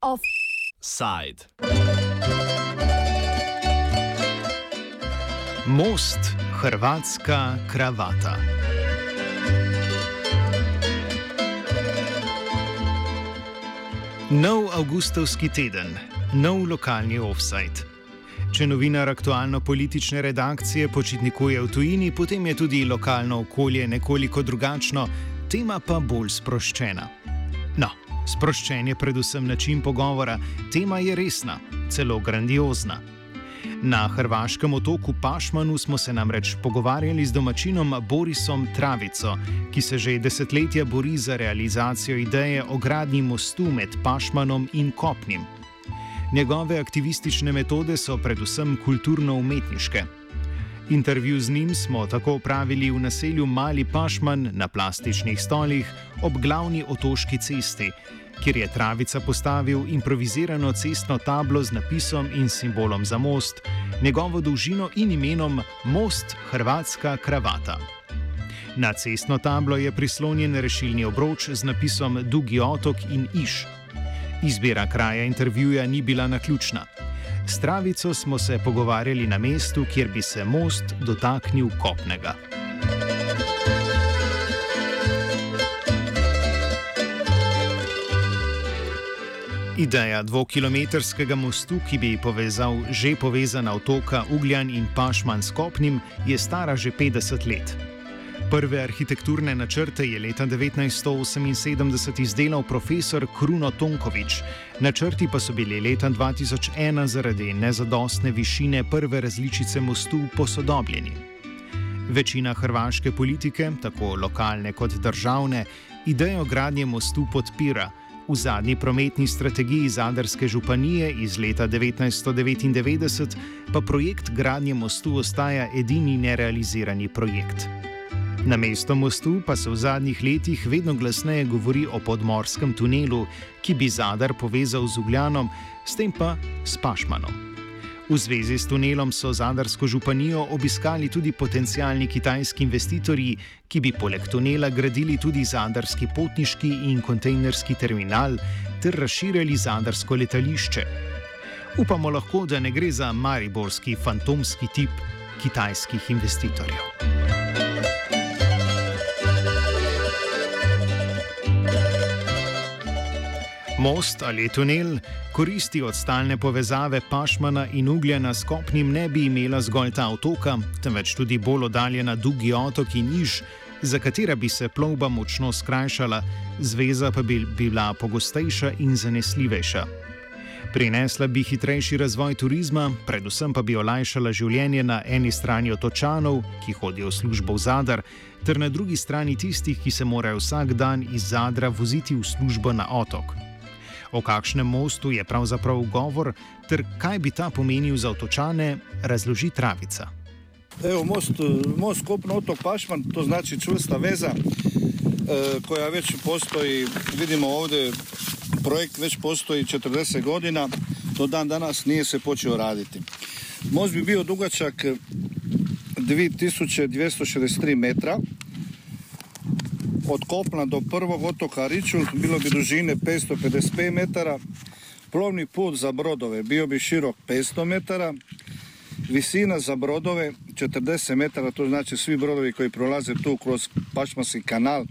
Offside. Most, hrvatska kravata. Nov avgustovski teden, nov lokalni offside. Če novinar aktualno-politične redakcije počitnikuje v tujini, potem je tudi lokalno okolje nekoliko drugačno, tema pa bolj sproščena. No, sproščen je predvsem način pogovora, tema je resna, celo grandiozna. Na hrvaškem otoku Pašmanu smo se namreč pogovarjali z domačinom Borisom Travico, ki se že desetletja bori za realizacijo ideje o gradnji mostu med Pašmanom in Kopnim. Njegove aktivistične metode so predvsem kulturno-umetniške. Intervju z njim smo tako opravili v naselju Mali Pašman na plastičnih stolih ob glavni otoški cesti, kjer je Travica postavil improvizirano cestno tablo z napisom in simbolom za most, njegovo dolžino in imenom Most Hrvatska kravata. Na cestno tablo je prislonjen rešilni obroč z napisom Dugi otok in Iš. Izbira kraja intervjuja ni bila naključna. S Travico smo se pogovarjali na mestu, kjer bi se most dotaknil kopnega. Ideja dvokilometrskega mostu, ki bi povezal že povezana otoka Ugljan in Pašman s Kopnim, je stara že 50 let. Prve arhitekturne načrte je leta 1978 izdelal profesor Kruno Tonkovič, načrti pa so bili leta 2001 zaradi nezadostne višine prve različice mostu posodobljeni. Večina hrvaške politike, tako lokalne kot državne, idejo gradnje mostu podpira. V zadnji prometni strategiji Zadarske županije iz leta 1999 pa projekt gradnje mostu ostaja edini nerealizirani projekt. Na mesto mostu pa se v zadnjih letih vedno glasneje govori o podmorskem tunelu, ki bi Zadar povezal z Ugljanom, s tem pa s Pašmanom. V zvezi s tunelom so Zadarsko županijo obiskali tudi potencijalni kitajski investitorji, ki bi poleg tunela gradili tudi Zadarski potniški in kontejnerski terminal ter razširjali Zadarsko letališče. Upamo lahko, da ne gre za mariborski fantomski tip kitajskih investitorjev. Most ali tunel koristi od stalne povezave Pašmana in Ugljena s kopnim ne bi imela zgolj ta otoka, temveč tudi bolj oddaljena Dugi otok in Niž, za katera bi se plovba močno skrajšala, zveza pa bi bila pogostejša in zanesljivejša. Prinesla bi hitrejši razvoj turizma, predvsem pa bi olajšala življenje na eni strani otočanov, ki hodijo v službo v Zadar, ter na drugi strani tistih, ki se morajo vsak dan iz Zadra voziti v službo na otok. O kakšnem mostu je pravzaprav govor, ter kaj bi ta pomenil za otočane, razloži Travica. Evo, most, most kopno otok Pašman, to znači čvrsta veza e, koja već postoji, vidimo ovdje projekt već postoji 40 godina, do dan danas nije se počeo raditi. Most bi bio dugačak 2263 metra, od kopna do prvog otoka Ričul bilo bi dužine 555 metara, plovni put za brodove bio bi širok 500 metara, visina za brodove 40 metara, to znači svi brodovi koji prolaze tu kroz Pašmanski kanal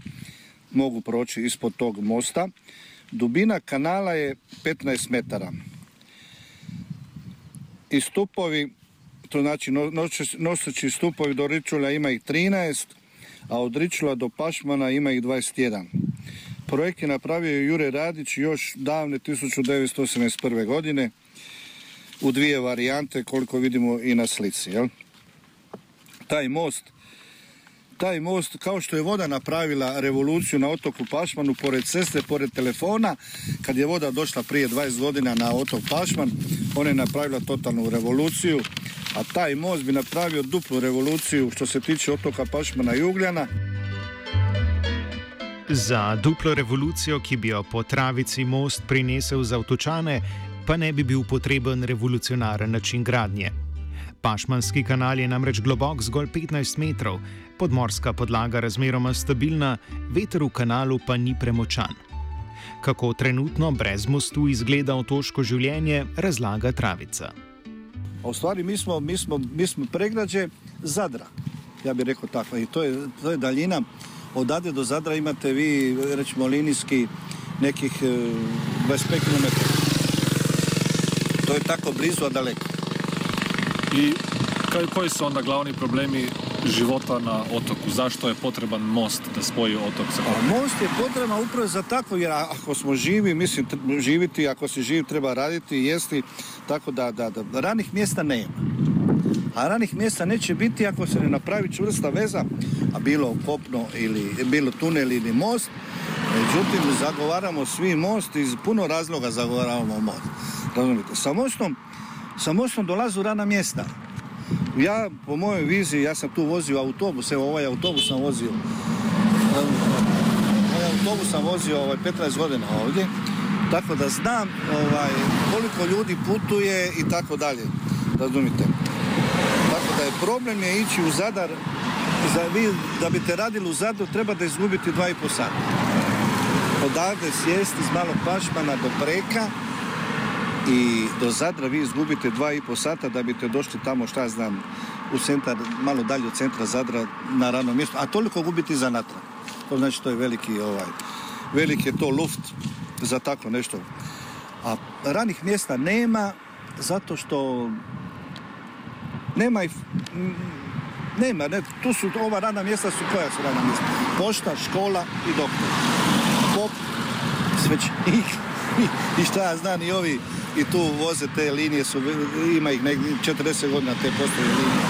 mogu proći ispod tog mosta. Dubina kanala je 15 metara. I stupovi, to znači noseći stupovi do Ričulja ima ih 13, a od Ričula do Pašmana ima ih 21. Projekt je napravio Jure Radić još davne 1981. godine u dvije varijante koliko vidimo i na slici. Jel? Taj most taj most, kao što je voda napravila revoluciju na otoku Pašmanu, pored ceste, pored telefona, kad je voda došla prije 20 godina na otok Pašman, ona je napravila totalnu revoluciju, a taj most bi napravio duplu revoluciju što se tiče otoka Pašmana i Ugljana. Za duplo revolucijo, ki bi jo po travici most prinesel za avtočane, pa ne bi bil potreben revolucionaren način gradnje. Pašmanski kanal je namreč globok zgolj 15 metrov, podmorska podlaga razmeroma stabilna, veter v kanalu pa ni premočan. Kako trenutno brez mostu izgleda otoško življenje, razlaga Travica. A u stvari mi smo, mi smo, mi smo pregrađe Zadra, ja bih rekao tako. I to je, to je daljina, odade do Zadra imate vi, recimo linijski, nekih e, 25 km. To je tako blizu, a daleko. I koji su onda glavni problemi života na otoku? Zašto je potreban most da spoji otok sa A kopnom? most je potreban upravo za takvo, jer ako smo živi, mislim, živiti, ako si živ treba raditi, jesti, tako da, da, da ranih mjesta nema. A ranih mjesta neće biti ako se ne napravi čvrsta veza, a bilo kopno ili bilo tunel ili most. Međutim, zagovaramo svi most, iz puno razloga zagovaramo most. Razumite? Sa mostom, sa mostom dolazu rana mjesta. Ja, po mojoj viziji, ja sam tu vozio autobus, evo ovaj autobus sam vozio Ovaj autobus sam vozio ovaj, 15 godina ovdje, tako da znam ovaj, koliko ljudi putuje i tako dalje, razumite. Tako da je problem je ići u Zadar, za, vi, da biste radili u Zadru da izgubite 2,5 sata. Odavde sjesti iz malog pašmana do preka i do Zadra vi izgubite 2,5 sata da biste došli tamo, šta znam, u centar, malo dalje od centra Zadra na radno mjesto, a toliko gubiti za natrag. To znači to je veliki, ovaj, veliki je to luft za tako nešto. A ranih mjesta nema zato što nema mm, nema, ne, tu su, ova radna mjesta su koja su radna mjesta? Pošta, škola i doktor. Pop, svećenik i, i šta ja znam i ovi i tu voze te linije su, ima ih negdje 40 godina te postoje linije.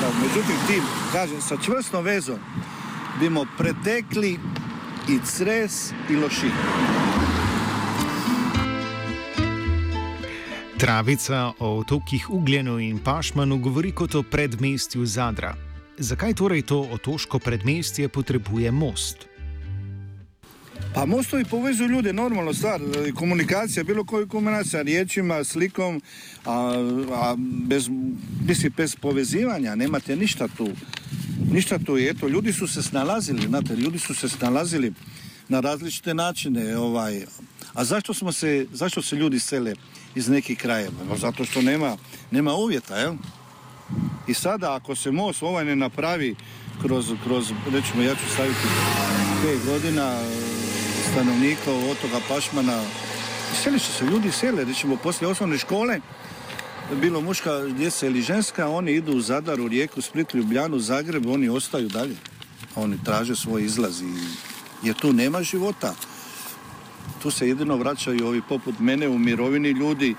Da, međutim, tim, kažem, sa čvrstom vezom bimo pretekli i Cres i Lošin. Travica o otokih Ugljenu in Pašmanu govori kot o predmestju Zadra. Zakaj torej to otoško predmestje potrebuje most? Pa mostovi povezuju ljude, normalno stvar, komunikacija, bilo koja kombinacija, riječima, slikom, a, a bez, mislim, bez povezivanja nemate ništa tu. Ništa tu je, eto, ljudi su se snalazili, znate, ljudi su se snalazili na različite načine, ovaj, a zašto smo se, zašto se ljudi sele iz nekih krajeva? No, zato što nema, nema uvjeta, jel? I sada ako se most ovaj ne napravi kroz, kroz recimo ja ću staviti 5 godina stanovnika otoka Pašmana, selit će se ljudi sele, recimo poslije osnovne škole, bilo muška djeca ili ženska, oni idu u Zadar, u Rijeku, Split, Ljubljanu, Zagreb, oni ostaju dalje. Oni traže svoj izlaz i jer tu nema života. Tu se jedino vraćaju ovi poput mene u mirovini ljudi.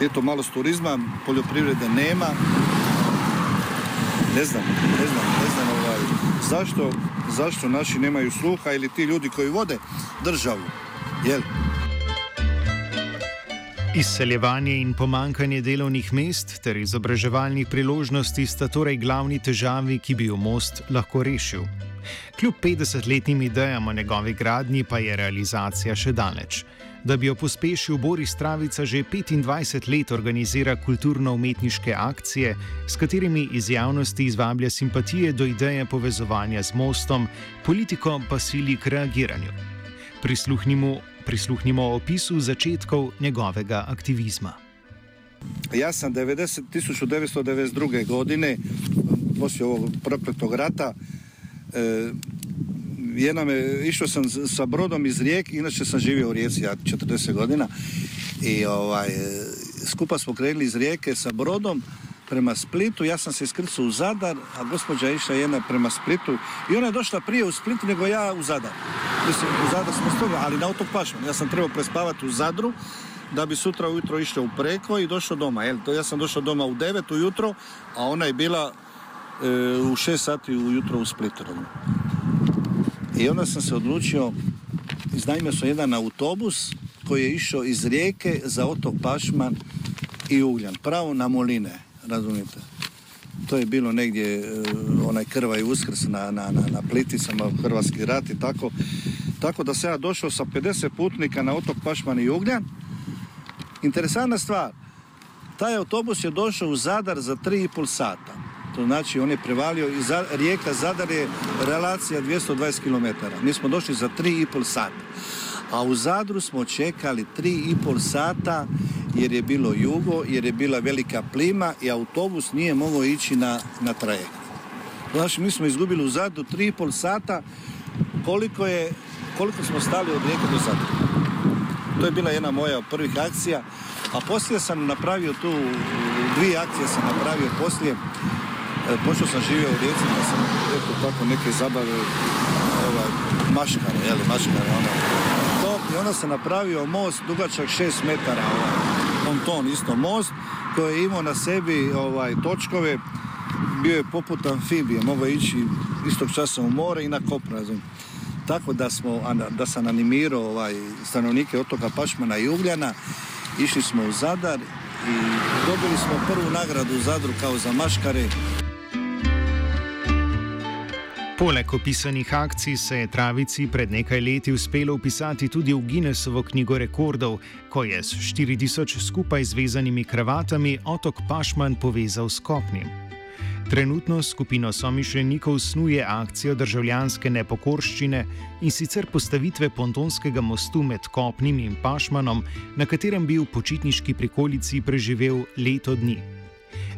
Eto malo s turizma, poljoprivrede nema. Ne znam, ne znam, ne znam ovaj, zašto, zašto naši nemaju sluha ili ti ljudi koji vode državu. Jel? Izseljevanje in pomankanje delovnih mest ter izobraževalnih priložnosti sta torej glavni težavi, ki bi jo most lahko rešil. Kljub 50-letnim idejam o njegovi gradnji pa je realizacija še daleč. Da bi jo pospešil, Boris Travica že 25 let organizira kulturno-umetniške akcije, s katerimi iz javnosti izvablja simpatije do ideje povezovanja z mostom, politiko pa sili k reagiranju. Prisluhnimo, prisluhnimo opisu začetkov njegovega aktivizma. Ja sam 90, 1992. godine, poslije ovog prokletog rata, e, jedna me, išao sam sa brodom iz Rijeke, inače sam živio u Rijeci, ja 40 godina, i ovaj, skupa smo krenuli iz Rijeke sa brodom prema Splitu, ja sam se iskrcao u Zadar, a gospođa je išla jedna prema Splitu i ona je došla prije u Split nego ja u Zadar. Mislim, u Zadar smo stigli, ali na otok Pašman. Ja sam trebao prespavati u Zadru, da bi sutra ujutro išao u preko i došao doma. Jel? Ja sam došao doma u 9 ujutro, a ona je bila e, u 6 sati ujutro u Splitu. I onda sam se odlučio, iznajmio sam jedan autobus koji je išao iz Rijeke za otok Pašman i Ugljan, pravo na Moline, razumijete. To je bilo negdje e, onaj krvaj uskrs na, na, na, na Pliticama, Hrvatski rat i tako. Tako da sam ja došao sa 50 putnika na otok Pašman i Ugljan. Interesantna stvar, Taj autobus je došao u Zadar za 3,5 sata. To znači on je prevalio i za, Rijeka Zadar je relacija 220 km. Mi smo došli za 3,5 sata. A u Zadru smo čekali 3,5 sata jer je bilo jugo, jer je bila velika plima i autobus nije mogao ići na, na trajekt. Znači mi smo izgubili u Zadru 3,5 sata koliko, je, koliko smo stali od Rijeke do Zadra. To je bila jedna moja prvih akcija. A poslije sam napravio tu, dvije akcije sam napravio poslije. E, počeo sam živio u Rijeci, pa sam eto tako neke zabave, ovaj, maškare, jeli, maškare, ono. To, I onda sam napravio most dugačak 6 metara, ovaj, ponton, isto most, koji je imao na sebi ovaj, točkove, bio je poput amfibije, mogao ići istog časa u more i na kopno, tako da, smo, da sam animirao ovaj, stanovnike otoka Pašmana i Ugljana. Išli smo u Zadar i dobili smo prvu nagradu u Zadru kao za maškare. Poleg opisanih akcij se je Travici pred nekaj leti uspelo upisati tudi v Guinnessovo knjigo rekordov, ko je s 4000 skupaj zvezanimi kravatami otok Pašman povezal s kopnim. Trenutno skupino somišljenikov snuje akcijo državljanske nepokorščine in sicer postavitve pontonskega mostu med Kopnim in Pašmanom, na katerem bi v počitniški prikolici preživel leto dni.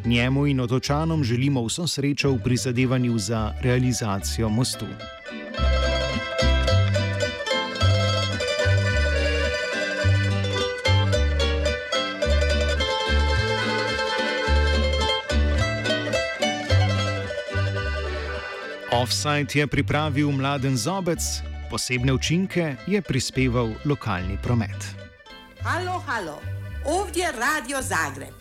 Njemu in otočanom želimo vso srečo v prizadevanju za realizacijo mostu. Offside je pripravil mladen zobec, posebne učinke je prispeval lokalni promet. Halo, halo, ovdje Radio Zagreb.